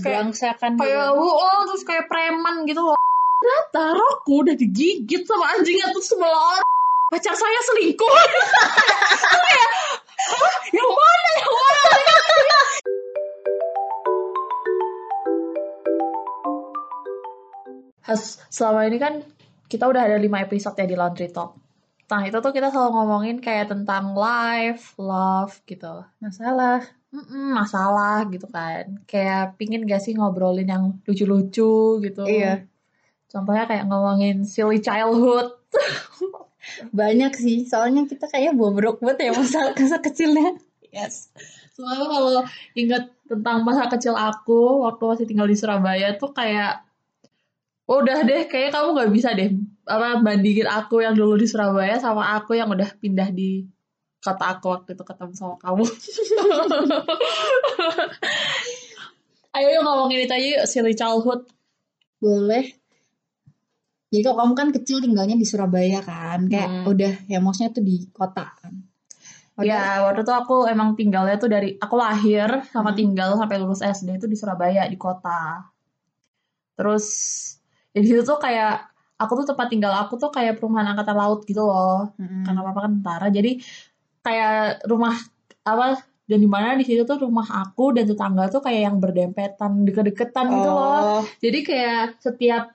terus kayak kayak gitu. oh terus kayak preman gitu loh ternyata rokku udah digigit sama anjingnya tuh sebelah orang pacar saya selingkuh kayak "Hah? yang mana yang mana Has, selama ini kan kita udah ada 5 episode ya di Laundry Talk. Nah, itu tuh kita selalu ngomongin kayak tentang life, love gitu. masalah Mm-mm, masalah gitu kan. Kayak pingin gak sih ngobrolin yang lucu-lucu gitu. Iya. Contohnya kayak ngomongin silly childhood. banyak sih soalnya kita kayak bobrok banget ya masa masa kecilnya Yes. Soalnya kalau inget tentang masa kecil aku waktu masih tinggal di Surabaya tuh kayak "Oh, udah deh kayak kamu nggak bisa deh apa bandingin aku yang dulu di Surabaya sama aku yang udah pindah di kota aku waktu itu ketemu sama kamu. Ayo yuk ngomongin itu aja yuk, silly childhood. boleh jadi kalau kamu kan kecil tinggalnya di Surabaya kan kayak Hmm. udah ya maksudnya tuh di kota kan Udah. Ya, waktu itu aku emang tinggalnya tuh dari aku lahir sama Hmm. tinggal sampai lulus SD itu di Surabaya di kota. Terus ya di situ tuh kayak aku tuh tempat tinggal aku tuh kayak perumahan angkatan laut gitu loh. Mm-mm. Karena papa kan tentara. Jadi kayak rumah apa dan di mana di situ tuh rumah aku dan tetangga tuh kayak yang berdempetan deket-deketan gitu loh. Oh, Jadi kayak setiap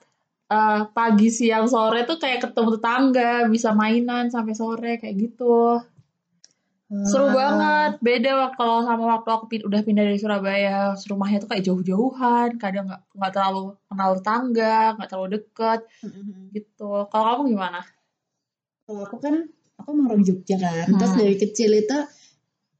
eh, pagi, siang, sore tuh kayak ketemu tetangga, bisa mainan sampai sore kayak gitu. Seru ah. banget. Beda kalau sama waktu aku udah pindah dari Surabaya. Rumahnya tuh kayak jauh-jauhan, kadang nggak nggak terlalu kenal tetangga, nggak terlalu deket Mm-mm. gitu. Kalau kamu gimana? Kalau aku kan aku emang orang Jogja kan. Terus Hmm. dari kecil itu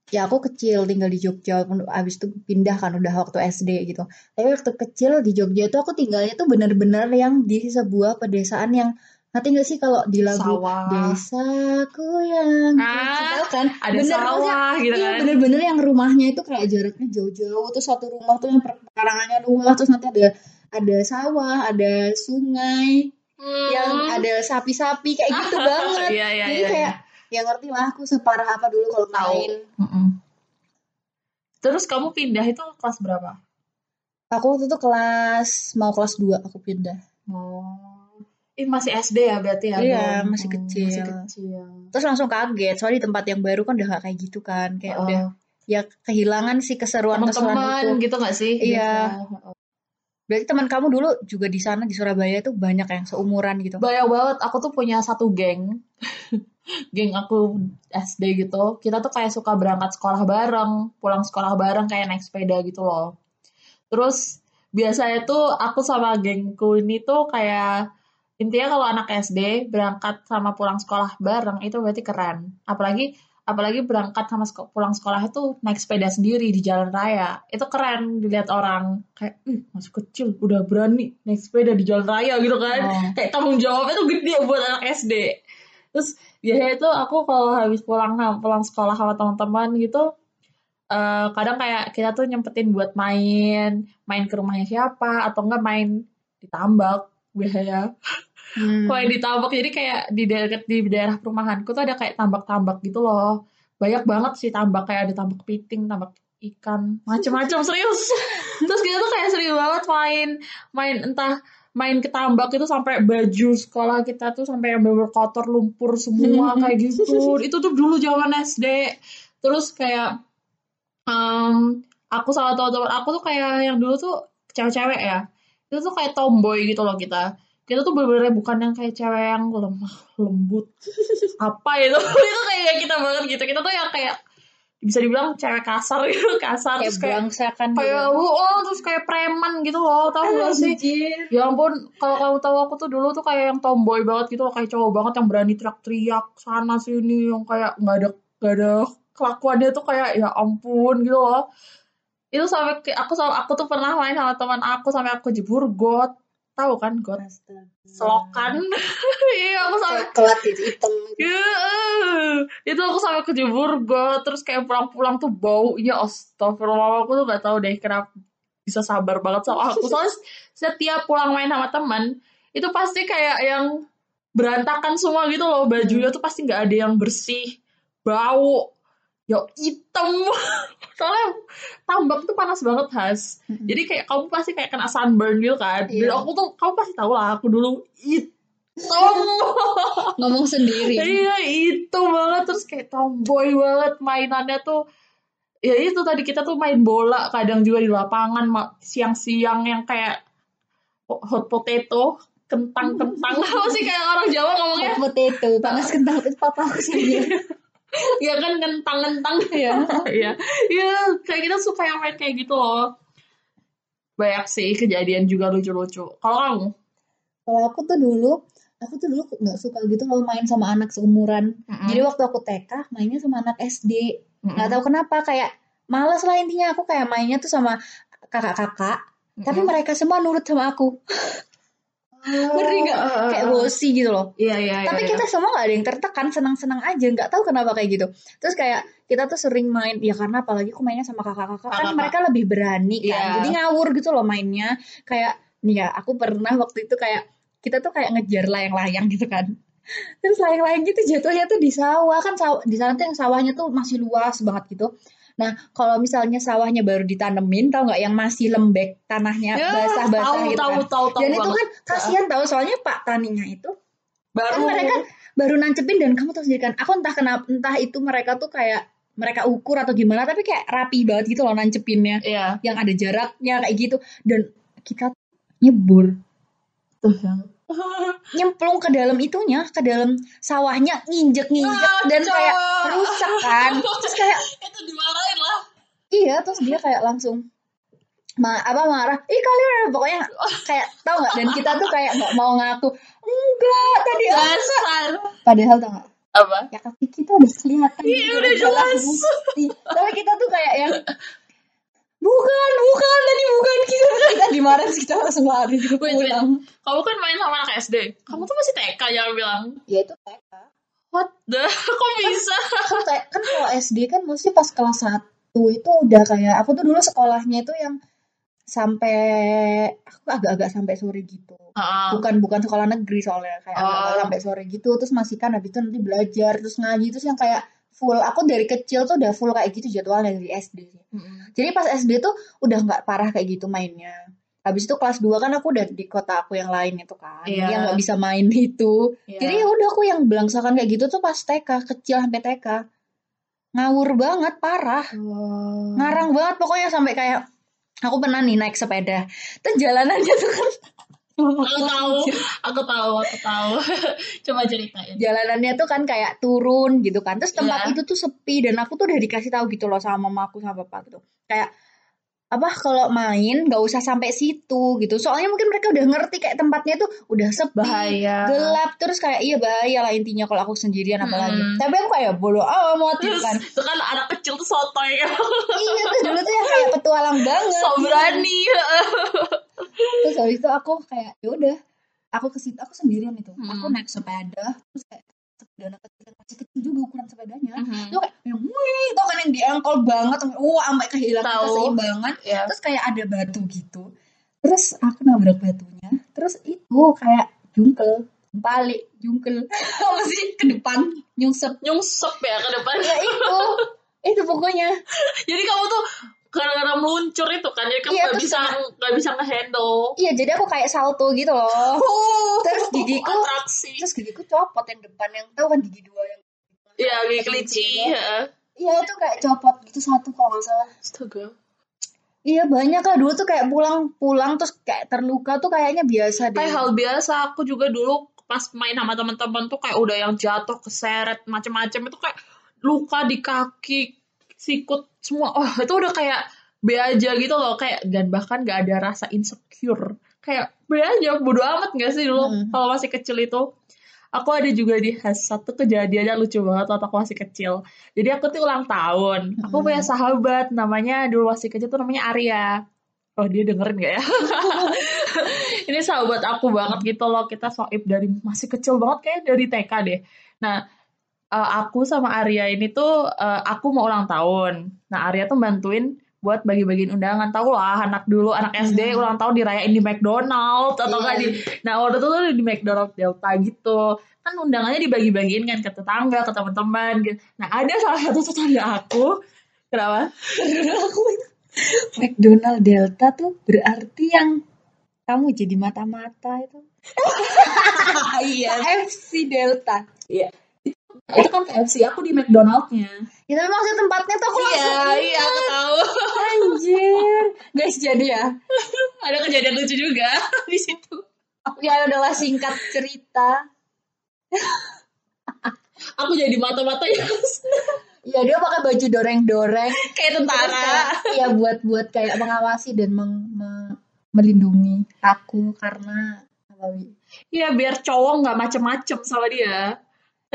ya aku kecil tinggal di Jogja abis itu pindah kan udah waktu SD gitu. Tapi waktu kecil di Jogja itu aku tinggalnya tuh bener-bener yang di sebuah pedesaan yang nanti gak sih kalau di lagu Sawah. Desaku yang Ah, tahu kan Ada Bener, maksudnya, sawah gitu Iya kan. bener-bener yang rumahnya itu kayak jaraknya jauh-jauh terus satu rumah tuh yang pekarangannya luas terus nanti ada ada sawah ada sungai yang ada sapi-sapi kayak gitu banget Iya, iya, jadi iya. kayak ya ngerti lah aku separah apa dulu kalau Tahu. main Mm-mm. Terus kamu pindah itu kelas berapa? aku waktu itu kelas mau kelas 2 aku pindah Oh. Ih, masih SD ya berarti ya? Iya, Bom? masih Oh, kecil. Masih kecil. terus langsung kaget soalnya di tempat yang baru kan udah gak kayak gitu kan kayak Oh. udah ya kehilangan sih keseruan keseruan teman-teman itu gitu gak sih? Iya. Biasa. Berarti teman kamu dulu juga di sana di Surabaya tuh banyak yang seumuran gitu Banyak banget. Aku tuh punya satu geng. geng aku SD gitu. Kita tuh kayak suka berangkat sekolah bareng, pulang sekolah bareng kayak naik sepeda gitu loh. Terus biasanya tuh aku sama gengku ini tuh kayak intinya kalau anak SD berangkat sama pulang sekolah bareng itu berarti keren. Apalagi apalagi berangkat sama seko- pulang sekolah itu naik sepeda sendiri di jalan raya. Itu keren dilihat orang kayak, "Ih, masih kecil udah berani naik sepeda di jalan raya gitu kan." Oh. kayak tanggung jawabnya tuh gede buat anak SD. Terus biasanya itu aku kalau habis pulang pulang sekolah sama teman-teman gitu, eh, kadang kayak kita tuh nyempetin buat main, main ke rumahnya siapa atau enggak main di tambak biasanya. Hmm. Main di tambak jadi kayak di daerah di daerah perumahanku tuh ada kayak tambak-tambak gitu loh. Banyak banget sih tambak kayak ada tambak kepiting, tambak ikan, macem-macem serius. Terus kita tuh kayak sering banget main main entah main ke tambak itu sampai baju sekolah kita tuh sampai yang bener kotor lumpur semua kayak gitu. Itu tuh dulu zaman SD. Terus kayak em, aku sama teman-teman aku tuh kayak yang dulu tuh cewek-cewek ya. Itu tuh kayak tomboy gitu loh kita. Kita tuh bener-bener bukan yang kayak cewek yang lemah, lembut. Apa itu? itu kayak kita banget gitu. Kita tuh yang kayak bisa dibilang cewek kasar gitu, kasar kayak terus kayak berangsakan kayak oh terus kayak preman gitu loh tau gak sih ya ampun kalau kamu tahu aku tuh dulu tuh kayak yang tomboy banget gitu loh kayak cowok banget yang berani teriak-teriak sana sini yang kayak nggak ada nggak ada kelakuannya tuh kayak ya ampun gitu loh itu sampai aku sama aku tuh pernah main sama teman aku sampai aku jebur got tahu kan got selokan? Iya aku sampai coklat gitu hitam Ya, itu aku sampai kejebur got. Terus kayak pulang-pulang tuh baunya astagfirullah aku tuh gak tahu deh kenapa bisa sabar banget sama aku. Soalnya setiap pulang main sama teman itu pasti kayak yang berantakan semua gitu loh. Bajunya tuh pasti nggak ada yang bersih bau ya hitam. Soalnya tambak tuh panas banget has. Mm-mm. jadi kayak kamu pasti kayak kena sunburn gitu kan. Dan Iya. aku tuh kamu pasti tahu lah aku dulu hitam. Ngomong sendiri. Iya itu banget. Terus kayak tomboy banget mainannya tuh. Ya itu tadi kita tuh main bola kadang juga di lapangan siang-siang yang kayak hot potato kentang-kentang. Apa sih kayak orang Jawa ngomongnya? Hot potato panas kentang itu papa aku sendiri ya kan kentang-kentang ya. Iya, iya kayak kita suka yang main kayak gitu loh. Banyak sih kejadian juga lucu-lucu. Kalau kamu? kalau aku tuh dulu aku tuh dulu nggak suka gitu kalau main sama anak seumuran. Jadi waktu aku TK mainnya sama anak SD nggak tahu kenapa kayak males lah intinya. Aku kayak mainnya tuh sama kakak-kakak. Tapi mereka semua nurut sama aku ngerti nggak? Kayak bosi gitu loh. Iya, iya, iya. tapi iya. kita semua nggak ada yang tertekan senang-senang aja. Nggak tahu kenapa kayak gitu. Terus kayak kita tuh sering main ya karena apalagi aku mainnya sama kakak-kakak. Kan mereka lebih berani kan. Iya. jadi ngawur gitu loh mainnya. Kayak nih ya aku pernah waktu itu kayak kita tuh kayak ngejar layang-layang gitu kan. Terus layang-layang gitu jatuhnya tuh di sawah. Kan sawah, di sana tuh yang sawahnya tuh masih luas banget gitu nah kalau misalnya sawahnya baru ditanemin tau nggak yang masih lembek tanahnya Ya, basah-basah tahu, gitu tahu, kan? tahu, tahu dan itu banget. kan kasihan tahu soalnya pak taninya itu baru. kan mereka baru nancepin dan kamu tahu sendiri kan aku entah kenapa entah itu mereka tuh kayak mereka ukur atau gimana tapi kayak rapi banget gitu loh nancepinnya. Iya. yang ada jaraknya kayak gitu. Dan kita nyebur. Tuh yang nyemplung ke dalam itunya ke dalam sawahnya nginjek nginjek dan Aduh. kayak rusak kan terus kayak itu dimarahin lah. iya terus dia kayak langsung ma apa marah ih kalian pokoknya kayak tau nggak dan kita tuh kayak nggak mau ngaku enggak tadi Dasar. padahal tau nggak Apa? ya kaki kita udah kelihatan Iya, gitu, udah jelas. tapi kita tuh kayak yang bukan bukan tadi bukan kita kita dimarahin kita langsung lari wait. pulang Kamu kan main sama anak SD. Kamu tuh masih TK jangan bilang. ya itu TK What the? Kok bisa? kan kan kalau SD kan mesti pas kelas 1 itu udah kayak aku tuh dulu sekolahnya itu yang sampai aku agak-agak sampai sore gitu Heeh. bukan bukan sekolah negeri soalnya kayak agak-agak sampai sore gitu terus masih kan habis itu nanti belajar terus ngaji terus yang kayak full aku dari kecil tuh udah full kayak gitu jadwalnya dari SD Mm-mm. Jadi pas SD tuh udah nggak parah kayak gitu mainnya. Habis itu kelas 2 kan aku udah di kota aku yang lain itu kan. Iya. Yang nggak bisa main itu. Iya. Jadi ya udah aku yang belangsakan kayak gitu tuh pas TK, kecil sampai TK. Ngawur banget, parah. Oh. Ngarang banget pokoknya sampai kayak aku pernah nih naik sepeda. Terus jalanannya tuh kan Aku tahu, aku tahu, aku tahu. Coba ceritain. jalanannya tuh kan kayak turun gitu kan. Terus tempat itu tuh sepi dan aku tuh udah dikasih tahu gitu loh sama mamaku sama papa tuh. Kayak apa kalau main nggak usah sampai situ gitu. Soalnya mungkin mereka udah ngerti kayak tempatnya tuh udah sepi, Bahaya. gelap terus kayak iya bahaya lah intinya kalau aku sendirian apalagi. Hmm. Tapi aku kayak bodo amat gitu kan. itu kan anak kecil tuh sotoy. iya tuh dulu tuh yang kayak petualang banget. so berani. Terus habis itu aku kayak ya udah aku ke situ aku sendirian itu. Hmm. Aku naik sepeda terus kayak sepeda anak kecil masih kecil juga ukuran sepedanya. Mhm. itu kayak yang wih tau kan yang diangkol banget wah sampai kehilangan Tahu. keseimbangan Ya. terus kayak ada batu gitu terus aku nabrak batunya terus itu kayak jungkel balik jungkel apa sih ke depan nyungsep Nyungsep ya ke depan. ya itu itu pokoknya Jadi kamu tuh gara-gara meluncur itu kan, jadi kamu Iya, gak bisa nggak bisa ngehandle. iya jadi aku kayak salto gitu loh terus gigiku atraksi. terus gigiku copot yang depan yang tahu kan gigi dua yang Iya, gigi kelinci. iya itu kayak copot gitu satu kalau nggak salah Astaga. Iya banyak lah dulu tuh kayak pulang-pulang terus kayak terluka tuh kayaknya biasa deh. Kayak hal biasa aku juga dulu pas main sama teman-teman tuh kayak udah yang jatuh keseret macem-macem itu kayak luka di kaki sikut semua. Oh itu udah kayak B aja gitu loh kayak dan bahkan gak ada rasa insecure. Kayak B aja bodo amat gak sih dulu Mm. kalau masih kecil itu? Aku ada juga di satu kejadian yang lucu banget waktu aku masih kecil. Jadi aku tuh ulang tahun. Aku Mm. punya sahabat namanya dulu masih kecil tuh namanya Arya. Oh dia dengerin gak ya? Ini sahabat aku banget gitu loh. Kita soib dari masih kecil banget kayak dari TK deh. Nah eh, aku sama Arya ini tuh eh, aku mau ulang tahun. Nah Arya tuh bantuin buat bagi-bagiin undangan. Tahu lah anak dulu anak SD Hmm. ulang tahun dirayain di McDonald atau Iya. nggak di nah waktu itu tuh di McDonald Delta gitu. Kan undangannya dibagi-bagiin kan ke tetangga ke teman-teman gitu. Nah ada salah satu tetangga aku. Kenapa? McDonald Delta tuh berarti yang kamu jadi mata-mata itu. iya. KFC Delta. iya itu kan KFC aku di McDonaldnya Ya tapi maksud tempatnya tuh aku iya langsung iya aku tahu Anjir. Guys, jadi ya. ada kejadian lucu juga di situ Ya adalah singkat cerita. aku jadi mata-mata ya Ya dia pakai baju doreng-doreng. kayak tentara ya buat buat kayak mengawasi dan meng- me- melindungi aku karena? Iya biar cowok nggak macem-macem sama dia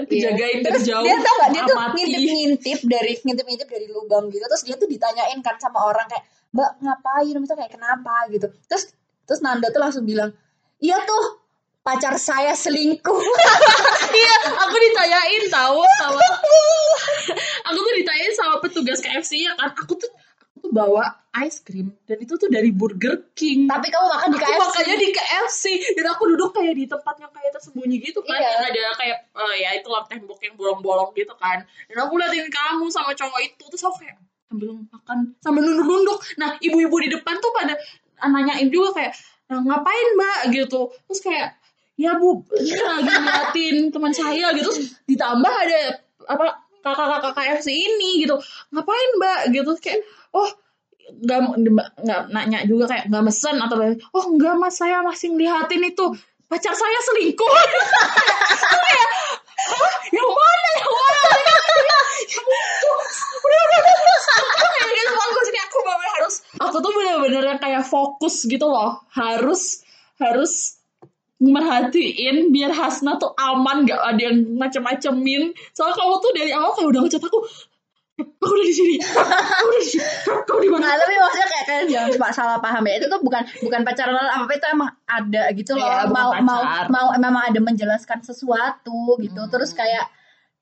kan dijagain dari Terus jauh dia tau gak dia tuh ngintip-ngintip dari ngintip-ngintip dari lubang gitu. Terus dia tuh ditanyain kan sama orang kayak mbak ngapain? Misalnya kayak kenapa? gitu. Terus terus Nanda tuh langsung bilang iya tuh pacar saya selingkuh. Iya aku ditanyain tahu sama aku tuh ditanyain sama petugas KFC ya kan. Aku tuh tuh bawa ice cream dan itu tuh dari Burger King. Tapi kamu makan di aku KFC makannya di KFC dan aku duduk kayak di tempat yang kayak tersembunyi gitu kan. Iya. yang ada kayak eh, ya itu lah tembok yang bolong-bolong gitu kan. Dan aku liatin kamu sama cowok itu terus aku kayak sambil makan sambil nunduk-nunduk. Nah ibu-ibu di depan tuh pada nanyain juga kayak "Nah, ngapain mbak? gitu. Terus kayak ya bu ini lagi ngeliatin teman saya gitu. Terus ditambah ada apa kakak-kakak KFC ini gitu. Ngapain mbak? gitu. Kayak oh nggak nggak nanya juga kayak nggak mesen atau oh enggak mas saya masih ngeliatin itu. Pacar saya selingkuh. "Hah? yang mana yang mana? Udah udah aku tuh bener-bener yang kayak fokus gitu loh. Harus harus merhatiin biar Hasna tuh aman gak ada yang macem-macemin. Soalnya kamu tuh dari awal kayak udah ngechat aku aku udah di sini aku udah di sini kamu di mana Nah, tapi maksudnya kayak kalian jangan cuma salah paham ya. Itu tuh bukan bukan pacaran apa apa itu emang ada gitu loh. Bukan mau mau pacar. mau memang ada menjelaskan sesuatu gitu. Hmm. Terus kayak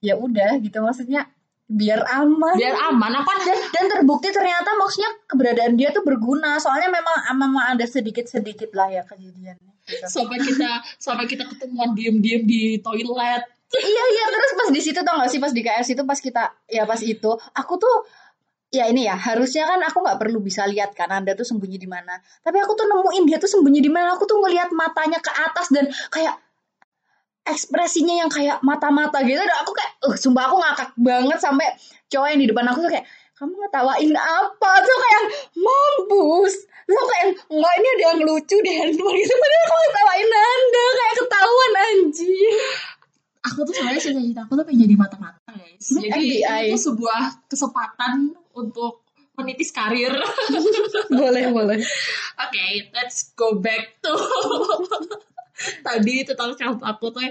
ya udah gitu maksudnya biar aman. biar aman kan dan, dan terbukti ternyata maksudnya keberadaan dia tuh berguna. Soalnya memang memang ada sedikit-sedikit lah ya kejadiannya. Gitu. sampai kita sampai kita ketemuan diem-diem di toilet iya iya terus pas di situ tau gak sih pas di KFC itu pas kita ya pas itu aku tuh ya ini ya harusnya kan aku nggak perlu bisa lihat kan anda tuh sembunyi di mana. Tapi aku tuh nemuin dia tuh sembunyi di mana aku tuh ngelihat matanya ke atas dan kayak ekspresinya yang kayak mata-mata gitu. Dan aku kayak uh sumpah aku ngakak banget sampai cowok yang di depan aku tuh kayak kamu ngetawain apa? Tuh kayak mampus. Aku kayak enggak ini ada yang lucu handphone gitu. Padahal aku ngetawain anda kayak ketahuan anjir aku tuh sebenarnya cita-cita aku tuh pengen jadi mata-mata guys. Jadi FBI. itu sebuah kesempatan untuk menitis karir. Boleh boleh. Oke, let's go back to tadi tentang self aku tuh.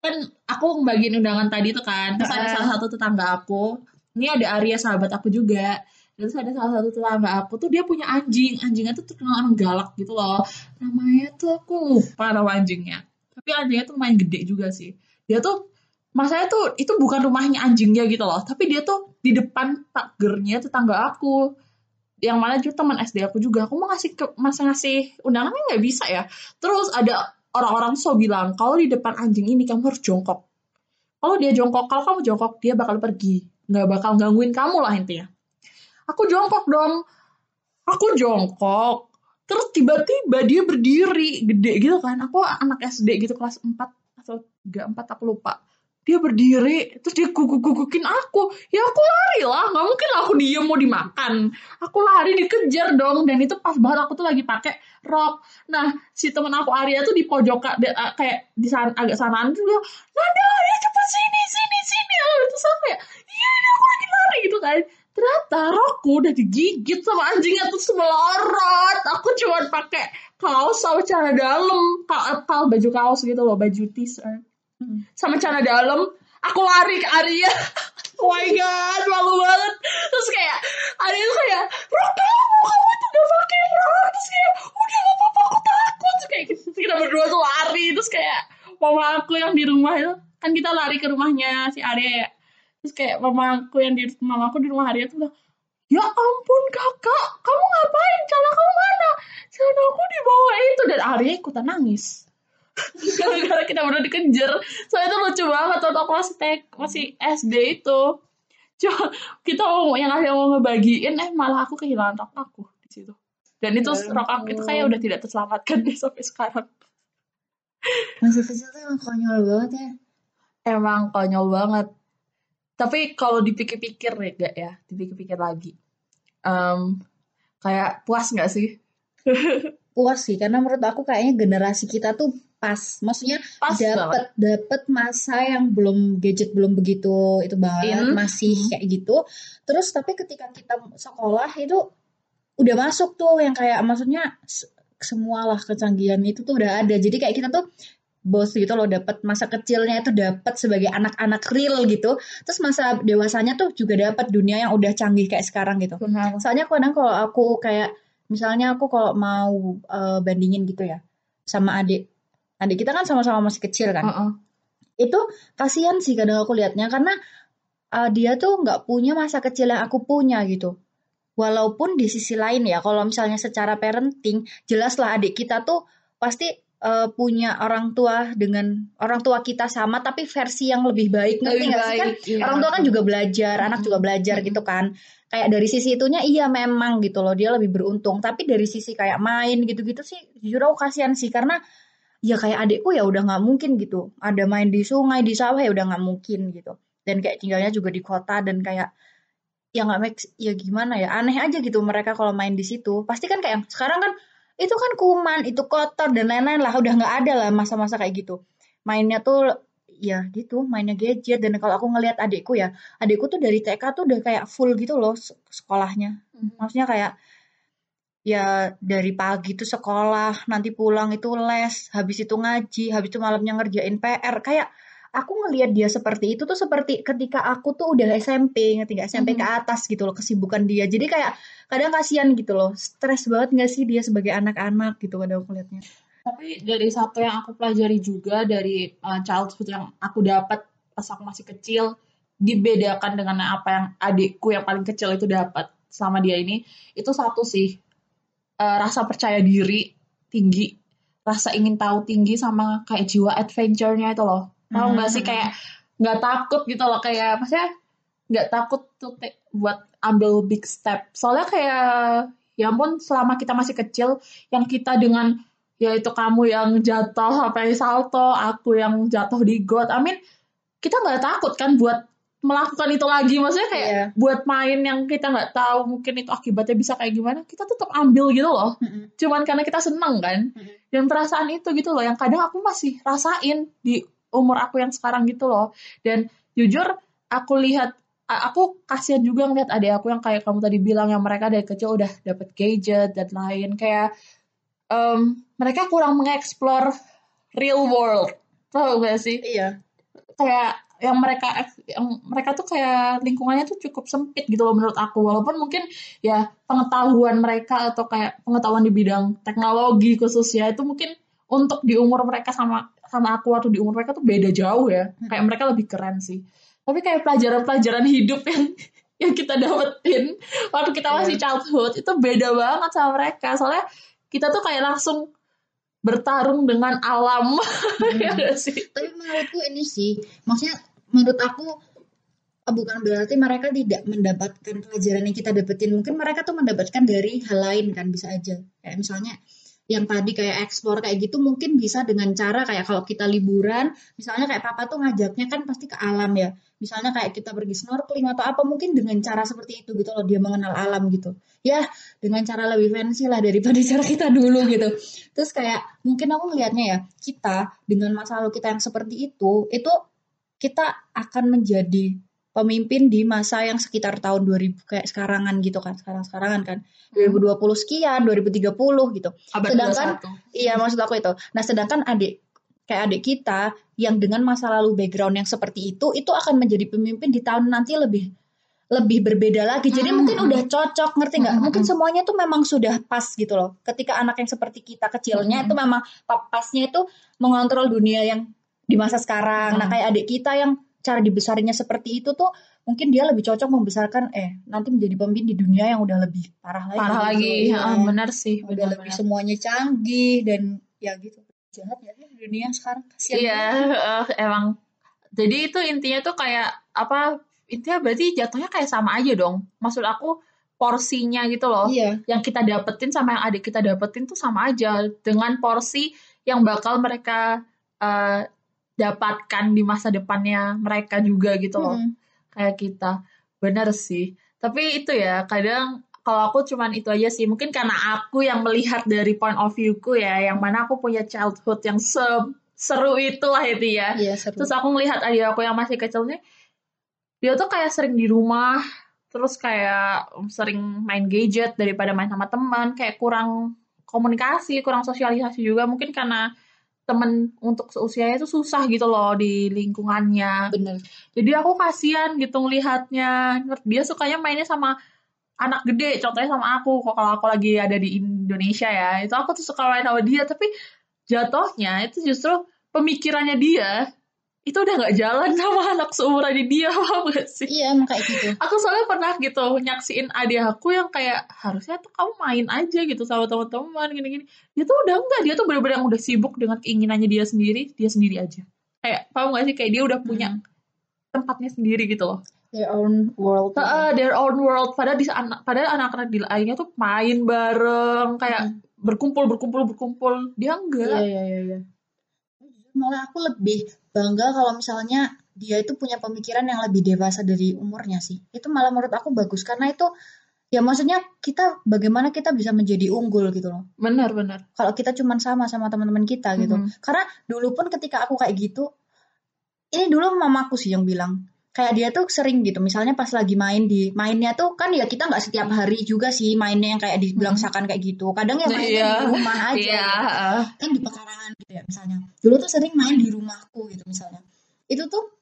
Kan aku ngebagiin undangan tadi tuh kan terus ada Ah. salah satu tetangga aku. Ini ada Arya sahabat aku juga. Terus ada salah satu tetangga aku tuh dia punya anjing. Anjingnya tuh terkenal galak gitu loh. Namanya tuh aku lupa nama anjingnya. Tapi anjingnya tuh main gede juga sih dia tuh masanya tuh itu bukan rumahnya anjingnya gitu loh. Tapi dia tuh di depan pagernya tetangga aku. Yang mana juga teman SD aku juga. Aku mau ngasih ke masa ngasih undangannya nggak bisa ya? Terus ada orang-orang so bilang kalau di depan anjing ini kamu harus jongkok. Kalau dia jongkok kalau kamu jongkok dia bakal pergi. Nggak bakal gangguin kamu lah intinya. Aku jongkok dong. Aku jongkok. Terus tiba-tiba dia berdiri gede gitu kan. Aku anak SD gitu kelas 4 atau 3 4 aku lupa. Dia berdiri terus dia guguk-gugukin aku. Ya aku lari lah. Nggak mungkin lah aku diem mau dimakan. Aku lari dikejar dong. Dan itu pas banget aku tuh lagi pakai rok. Nah si temen aku Arya tuh di pojok eh, kayak di sana agak sanaan tuh bilang Nanda ya cepet sini sini sini. Terus aku kayak iya ini aku lagi lari gitu kan. Ternyata rokku udah digigit sama anjingnya terus melorot aku cuma pakai kaos sama celana dalam. Kal, kal baju kaos gitu loh baju t-shirt sama celana dalam aku lari ke Arya. Oh my god malu banget. Terus kayak Arya tuh kayak rok kamu tuh udah pakai rok terus kayak udah gak apa-apa aku takut. Terus kayak gitu. kita berdua tuh lari. Terus kayak mama aku yang di rumah itu kan kita lari ke rumahnya si Arya ya. Terus kayak mama aku yang di mama aku di rumah Arya tuh bilang ya ampun kakak. Kamu ngapain? Celana kamu mana? Celana aku di bawah itu. Dan Arya ikutan nangis. Gara-gara kita udah dikejar. Soalnya itu lucu banget. Waktu aku masih tek masih SD itu. Cuma kita mau yang akhirnya mau ngebagiin eh malah aku kehilangan rok aku di situ. Dan itu Ya rok aku itu kayak udah tidak terselamatkan deh sampai sekarang. Masih kecil tuh emang konyol banget ya. emang konyol banget. Tapi kalau dipikir-pikir ya gak ya. Dipikir-pikir lagi Em, kayak puas nggak sih Puas sih, karena menurut aku kayaknya generasi kita tuh pas. Maksudnya pas banget dapat dapat masa yang belum gadget belum begitu itu banget In. masih Hmm. kayak gitu terus tapi ketika kita sekolah itu udah masuk tuh yang kayak maksudnya s- semua lah kecanggihan itu tuh udah ada jadi kayak kita tuh bos gitu loh dapat masa kecilnya itu dapat sebagai anak-anak real gitu terus masa dewasanya tuh juga dapat dunia yang udah canggih kayak sekarang gitu benar Soalnya kadang kalau aku kayak misalnya aku kalau mau eh, bandingin gitu ya sama adik. Adik kita kan sama-sama masih kecil kan. Heeh. Itu kasihan sih kadang aku lihatnya karena eh, dia tuh nggak punya masa kecil yang aku punya gitu. Walaupun di sisi lain ya kalau misalnya secara parenting jelaslah adik kita tuh pasti eh, punya orang tua dengan orang tua kita sama tapi versi yang lebih baik ngerti nggak sih kan iya. orang tua kan juga belajar, anak juga belajar Mm-mm. gitu kan. Kayak dari sisi itunya iya memang gitu loh, dia lebih beruntung. Tapi dari sisi kayak main gitu-gitu sih jujur aku kasihan sih karena ya kayak adikku ya udah nggak mungkin gitu. Ada main di sungai, di sawah ya udah nggak mungkin gitu. Dan kayak tinggalnya juga di kota dan kayak ya nggak make ya gimana ya aneh aja gitu mereka kalau main di situ. Pasti kan kayak sekarang kan itu kan kuman, itu kotor dan lain-lain lah udah nggak ada lah masa-masa kayak gitu. Mainnya tuh ya gitu mainnya gadget dan kalau aku ngelihat adikku ya adikku tuh dari TK tuh udah kayak full gitu loh se- sekolahnya Mhm. maksudnya kayak ya dari pagi tuh sekolah nanti pulang itu les habis itu ngaji habis itu malamnya ngerjain PR kayak aku ngelihat dia seperti itu tuh seperti ketika aku tuh udah SMP nggak? SMP ke atas gitu loh kesibukan dia. Jadi kayak kadang kasihan gitu loh. Stres banget nggak sih dia sebagai anak-anak gitu kadang aku lihatnya Tapi dari satu yang aku pelajari juga dari uh, childhood yang aku dapat pas aku masih kecil, dibedakan dengan apa yang adikku yang paling kecil itu dapat sama dia ini, itu satu sih. Uh, rasa percaya diri tinggi, rasa ingin tahu tinggi sama kayak jiwa adventure-nya itu loh. Tahu nggak sih Hmm. kayak nggak takut gitu loh kayak maksudnya nggak takut tuh buat ambil big step. Soalnya kayak ya ampun selama kita masih kecil yang kita dengan ya itu kamu yang jatuh sampai salto, aku yang jatuh di got. Amin, kita nggak takut kan buat melakukan itu lagi. Maksudnya kayak Iya. buat main yang kita nggak tahu mungkin itu akibatnya bisa kayak gimana, kita tetap ambil gitu loh. Mm-mm. Cuman karena kita seneng kan. Mm-mm. Dan perasaan itu gitu loh yang kadang aku masih rasain di umur aku yang sekarang gitu loh. Dan jujur aku lihat aku kasihan juga ngeliat adik aku yang kayak kamu tadi bilang yang mereka dari kecil udah dapet gadget dan lain kayak em, mereka kurang mengeksplor real world. Tau gak sih? Iya. Kayak yang mereka yang mereka tuh kayak lingkungannya tuh cukup sempit gitu loh menurut aku. Walaupun mungkin ya pengetahuan mereka atau kayak pengetahuan di bidang teknologi khususnya itu mungkin untuk di umur mereka sama sama aku atau di umur mereka tuh beda jauh ya. Kayak mereka lebih keren sih. Tapi kayak pelajaran-pelajaran hidup yang yang kita dapetin waktu kita masih childhood itu beda banget sama mereka. Soalnya kita tuh kayak langsung bertarung dengan alam. Ya nggak sih? Tapi menurutku ini sih maksudnya menurut aku eh, bukan berarti mereka tidak mendapatkan pelajaran yang kita dapetin. Mungkin mereka tuh mendapatkan dari hal lain kan bisa aja. Kayak misalnya yang tadi kayak explore kayak gitu mungkin bisa dengan cara kayak kalau kita liburan misalnya kayak papa tuh ngajaknya kan pasti ke alam ya. Misalnya kayak kita pergi snorkeling atau apa mungkin dengan cara seperti itu gitu loh dia mengenal alam gitu. Ya dengan cara lebih fancy lah daripada cara kita dulu gitu. Terus kayak mungkin aku ngelihatnya ya kita dengan masa lalu kita yang seperti itu itu kita akan menjadi pemimpin di masa yang sekitar tahun 2000 kayak sekarangan gitu kan sekarang-sekarangan kan 2020 sekian 2030 gitu abad Sedangkan- 21. Iya maksud aku itu. Nah sedangkan adik kayak adik kita yang dengan masa lalu background yang seperti itu itu akan menjadi pemimpin di tahun nanti lebih lebih berbeda lagi. Jadi Hmm. mungkin udah cocok ngerti nggak? Hmm, Mungkin hmm. semuanya tuh memang sudah pas gitu loh. Ketika anak yang seperti kita kecilnya Hmm. itu memang pa- pasnya itu mengontrol dunia yang di masa sekarang. Nah Hmm. kayak adik kita yang cara dibesarnya seperti itu tuh mungkin dia lebih cocok membesarkan eh nanti menjadi pemimpin di dunia yang udah lebih parah lagi parah gitu. lagi Iya. Ah, benar sih udah benar, lebih benar. semuanya canggih dan ya gitu jahat ya dunia sekarang kasihan Iya, eh, emang. Jadi itu intinya tuh kayak apa? Intinya berarti jatuhnya kayak sama aja dong. Maksud aku porsinya gitu loh. iya Yang kita dapetin sama yang adik kita dapetin tuh sama aja dengan porsi yang bakal mereka eh, dapatkan di masa depannya mereka juga gitu loh. Mm-mm. Kayak kita. Bener sih. Tapi itu ya, kadang kalau aku cuman itu aja sih. Mungkin karena aku yang melihat dari point of view-ku ya, yang mana aku punya childhood yang se- seru itu lah itu ya. iya seru Terus aku ngelihat adik aku yang masih kecil nih, dia tuh kayak sering di rumah, terus kayak sering main gadget daripada main sama teman, kayak kurang komunikasi, kurang sosialisasi juga. Mungkin karena temen untuk seusianya itu susah gitu loh di lingkungannya. bener Jadi aku kasihan gitu ngelihatnya. Dia sukanya mainnya sama anak gede, contohnya sama aku. Kok kalau aku lagi ada di Indonesia ya, itu aku tuh suka main sama dia. Tapi jatuhnya itu justru pemikirannya dia itu udah nggak jalan sama anak seumurannya dia, paham gak sih? iya emang kayak gitu Aku soalnya pernah gitu nyaksiin adik aku yang kayak harusnya tuh kamu main aja gitu sama teman-teman gini-gini. Dia tuh udah enggak, dia tuh bener-bener yang udah sibuk dengan keinginannya dia sendiri, dia sendiri aja. Kayak paham gak sih kayak dia udah punya Hmm. tempatnya sendiri gitu loh. their own world Heeh, their own world. Padahal di anak padahal anak-anak di lainnya tuh main bareng, kayak berkumpul berkumpul berkumpul. Dia iya enggak. iya iya iya malah aku lebih bangga kalau misalnya dia itu punya pemikiran yang lebih dewasa dari umurnya sih itu malah menurut aku bagus karena itu ya maksudnya kita bagaimana kita bisa menjadi unggul gitu loh Benar benar. kalau kita cuman sama sama teman-teman kita gitu Mhm. karena dulu pun ketika aku kayak gitu ini dulu mamaku sih yang bilang kayak dia tuh sering gitu. Misalnya pas lagi main di mainnya tuh kan ya kita nggak setiap hari juga sih mainnya yang kayak dibilang Mhm. seakan kayak gitu. Kadang ya mainnya Iya. di rumah aja Iya, gitu. Kan di pekarangan gitu ya misalnya. Dulu tuh sering main di rumahku gitu misalnya. Itu tuh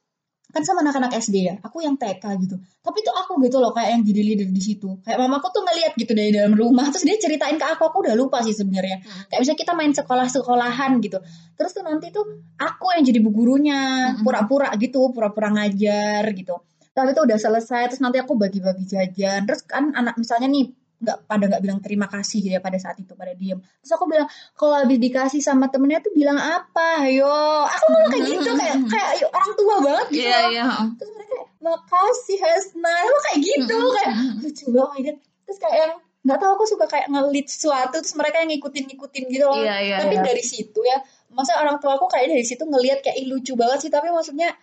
kan sama anak-anak SD ya aku yang TK gitu. Tapi tuh aku gitu loh kayak yang jadi leader di situ. Kayak mamaku tuh ngeliat gitu dari dalam rumah terus dia ceritain ke aku aku udah lupa sih sebenarnya. Hmm. kayak misalnya kita main sekolah-sekolahan gitu. Terus tuh nanti tuh aku yang jadi bu gurunya Mm-mm. pura-pura gitu pura-pura ngajar gitu. Tapi tuh udah selesai terus nanti aku bagi-bagi jajan. Terus kan anak misalnya nih nggak pada nggak bilang terima kasih ya pada saat itu pada diem terus aku bilang kalau habis dikasih sama temennya tuh bilang apa yo aku malah kayak gitu kayak kayak ayo, orang tua banget gitu iya. heeh. terus mereka makasih Hasna aku kayak gitu Mm-mm. kayak lucu banget oh my God. terus kayak yang nggak tahu aku suka kayak ngelit sesuatu terus mereka yang ngikutin ngikutin gitu loh Iya, iya, tapi iya. dari situ ya masa orang tua aku kayak dari situ ngelihat kayak "Ih, lucu banget sih tapi maksudnya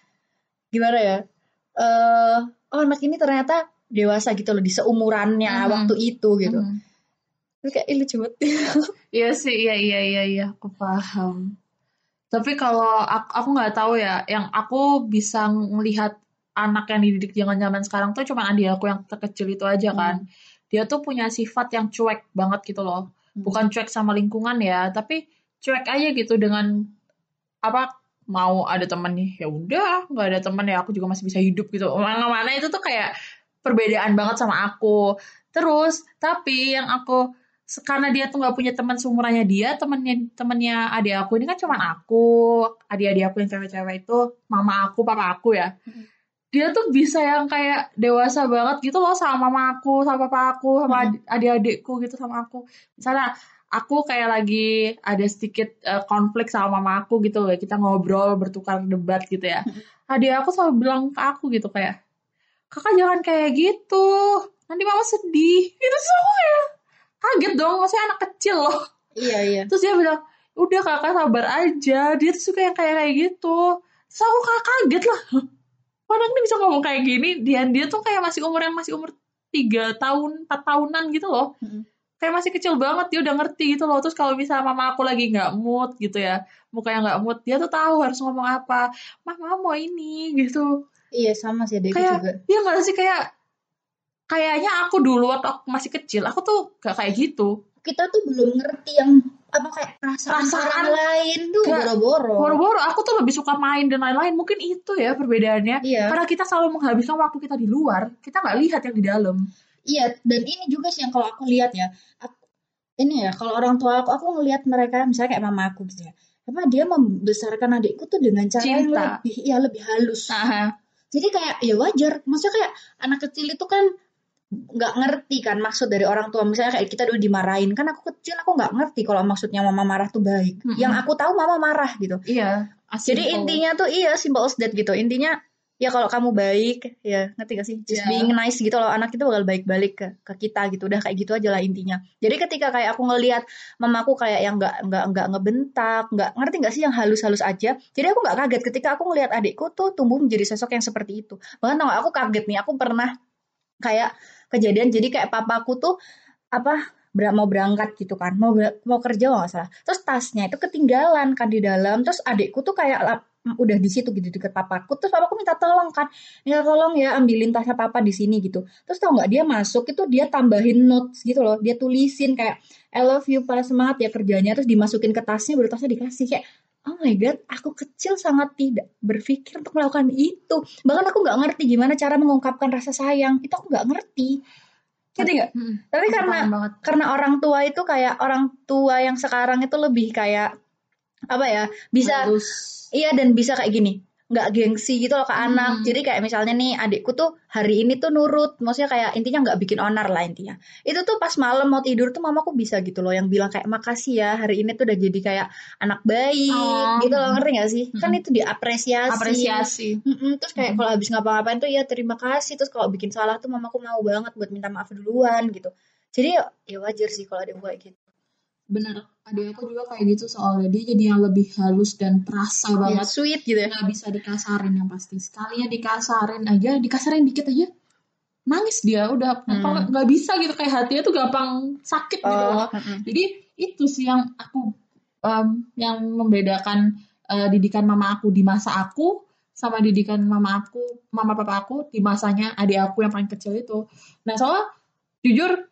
gimana ya eh oh anak ini ternyata dewasa gitu loh di seumurannya Mhm. waktu itu gitu Mhm. terus kayak "Ih, lucu banget Iya sih, iya iya iya iya, aku paham. Tapi kalau aku aku nggak tahu ya, yang aku bisa ngelihat anak yang dididik zaman zaman sekarang tuh cuma adik aku yang terkecil itu aja kan. Dia tuh punya sifat yang cuek banget gitu loh. Hmm. Bukan cuek sama lingkungan ya, tapi cuek aja gitu dengan apa mau ada temen nih ya udah nggak ada temen ya aku juga masih bisa hidup gitu mana-mana itu tuh kayak perbedaan banget sama aku. Terus tapi yang aku karena dia tuh nggak punya teman seumurannya dia temennya temennya adik aku ini kan cuman aku adik-adik aku yang cewek-cewek itu mama aku papa aku ya. Dia tuh bisa yang kayak dewasa banget gitu loh sama mama aku sama papa aku sama adik-adikku gitu sama aku. Misalnya aku kayak lagi ada sedikit eh, konflik sama mama aku gitu loh kita ngobrol bertukar debat gitu ya. Adik aku selalu bilang ke aku gitu kayak kakak jangan kayak gitu. Nanti mama sedih. Itu semua ya. Kaget dong maksudnya anak kecil loh. Iya iya. Terus dia bilang udah kakak sabar aja. Dia tuh suka yang kayak kayak gitu. Terus aku kakak kaget lah. "Hah, kok anak ini bisa ngomong kayak gini dia dia tuh kayak masih umur yang masih umur tiga tahun empat tahunan gitu loh. Mm-mm. kayak masih kecil banget dia udah ngerti gitu loh. Terus kalau misalnya mama aku lagi nggak mood gitu ya mukanya nggak mood dia tuh tahu harus ngomong apa. Mama mau ini gitu iya sama sih adikku Kayak- juga. Iya nggak sih kayak kayaknya aku dulu waktu aku masih kecil aku tuh gak kayak gitu. Kita tuh belum ngerti yang apa kayak perasaan, Perasaan. orang lain tuh boro-boro. boro-boro. Aku tuh lebih suka main dan lain-lain. Mungkin itu ya perbedaannya. Iya. Karena kita selalu menghabiskan waktu kita di luar kita nggak lihat yang di dalam. Iya, dan ini juga sih yang kalau aku lihat ya, aku- ini ya kalau orang tua aku, aku ngelihat mereka misalnya kayak mama aku gitu ya, apa dia membesarkan adikku tuh dengan cara yang Cinta. lebih, ya lebih halus. nah jadi kayak ya wajar. Maksudnya kayak anak kecil itu kan nggak ngerti kan maksud dari orang tua. Misalnya kayak kita dulu dimarahin. Kan aku kecil aku nggak ngerti kalau maksudnya mama marah tuh baik. Mm-mm. yang aku tahu mama marah gitu. Iya. jadi intinya tuh iya simple as that gitu. Intinya ya kalau kamu baik ya ngerti gak sih? Just Iya. being nice gitu loh. Anak itu bakal baik balik ke ke kita gitu. Udah kayak gitu aja lah intinya. Jadi ketika kayak aku ngelihat mamaku kayak yang nggak nggak nggak ngebentak nggak ngerti nggak sih? Yang halus-halus aja. Jadi aku nggak kaget ketika aku ngelihat adikku tuh tumbuh menjadi sosok yang seperti itu. Bahkan tau gak, aku kaget nih. Aku pernah kayak kejadian jadi kayak papaku tuh apa ber- mau berangkat gitu kan. Mau ber- mau kerja nggak salah. Terus tasnya itu ketinggalan kan di dalam. Terus adikku tuh kayak lap- udah di situ gitu deket papaku. Terus papaku minta tolong kan minta tolong ya ambilin tasnya papa di sini gitu. Terus tau nggak dia masuk itu dia tambahin notes gitu loh dia tulisin kayak I love you para semangat ya kerjanya terus dimasukin ke tasnya baru tasnya dikasih kayak oh my god aku kecil sangat tidak berpikir untuk melakukan itu. Bahkan aku nggak ngerti gimana cara mengungkapkan rasa sayang itu aku nggak ngerti. Jadi nggak? Mm, tapi aku karena banget. karena orang tua itu kayak orang tua yang sekarang itu lebih kayak apa ya bisa iya dan bisa kayak gini. Nggak gengsi gitu loh ke Hmm. anak. Jadi kayak misalnya nih adikku tuh hari ini tuh nurut. Maksudnya kayak intinya nggak bikin onar lah intinya. Itu tuh pas malam mau tidur tuh mamaku bisa gitu loh yang bilang kayak makasih ya hari ini tuh udah jadi kayak anak baik Oh. gitu loh. Ngerti gak sih? Kan Mm-mm. itu diapresiasi. Apresiasi. Mm-mm, terus kayak kalau habis ngapa-ngapain tuh ya terima kasih. Terus kalau bikin salah tuh mamaku mau banget buat minta maaf duluan gitu. Jadi ya, ya wajar sih kalau ada yang kayak gitu Bener. Adik aku juga kayak gitu soalnya dia jadi yang lebih halus dan perasa ya, banget. sweet gitu ya Nggak bisa dikasarin yang pasti. Sekalinya dikasarin aja, dikasarin dikit aja, nangis dia udah Hmm. apa nggak bisa gitu kayak hatinya tuh gampang sakit gitu loh. oh mm-mm. Jadi itu sih yang aku em, yang membedakan eh, didikan mama aku di masa aku sama didikan mama aku, mama papa aku di masanya adik aku yang paling kecil itu. Nah soalnya jujur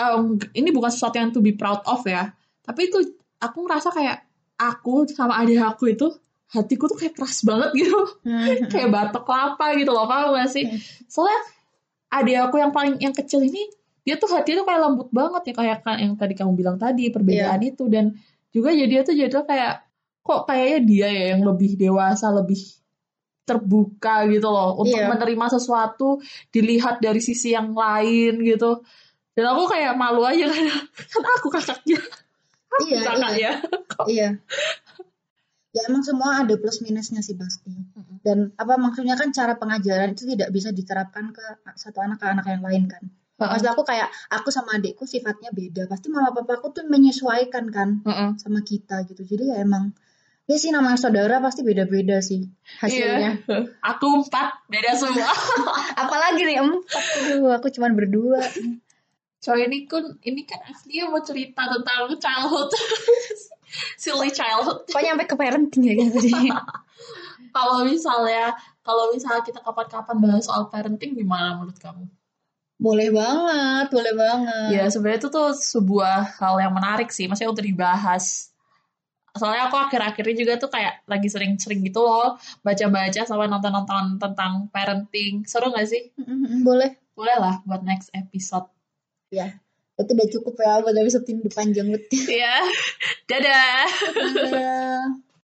em, ini bukan sesuatu yang to be proud of ya, tapi itu aku ngerasa kayak aku sama adik aku itu hatiku tuh kayak keras banget gitu, Mm-mm. kayak batok kelapa gitu loh, paham gak sih? Hmm. Soalnya adik aku yang paling yang kecil ini dia tuh hatinya tuh kayak lembut banget ya kayak kan yang tadi kamu bilang tadi perbedaan itu dan juga jadi dia tuh jadi tuh kayak kok kayaknya dia ya yang lebih dewasa lebih terbuka gitu loh untuk Iya. menerima sesuatu dilihat dari sisi yang lain gitu dan aku kayak malu aja kan kan aku kakaknya iya iya kakaknya Iya. Ya emang semua ada plus minusnya sih pasti. Dan apa maksudnya kan cara pengajaran itu tidak bisa diterapkan ke satu anak ke anak yang lain kan. Maksud aku kayak aku sama adikku sifatnya beda. Pasti mama papaku tuh menyesuaikan kan Heeh. sama kita gitu. Jadi ya emang ya sih namanya saudara pasti beda-beda sih hasilnya. Iya. aku empat beda semua Apalagi nih empat. Aduh, aku cuman berdua. Coy ini kan ini kan aslinya mau cerita tentang childhood silly childhood Kok nyampe ke parenting ya gitu sih? kalau misalnya kalau misalnya kita kapan-kapan bahas soal parenting gimana menurut kamu? boleh banget, boleh banget. Ya sebenarnya itu tuh sebuah hal yang menarik sih, maksudnya untuk dibahas. Soalnya aku akhir-akhir ini juga tuh kayak lagi sering-sering gitu loh baca-baca sama nonton-nonton tentang parenting. Seru gak sih? Boleh. Boleh lah buat next episode. Ya. Itu udah cukup ya buat episode ini panjang banget. Iya. Dadah. Dadah.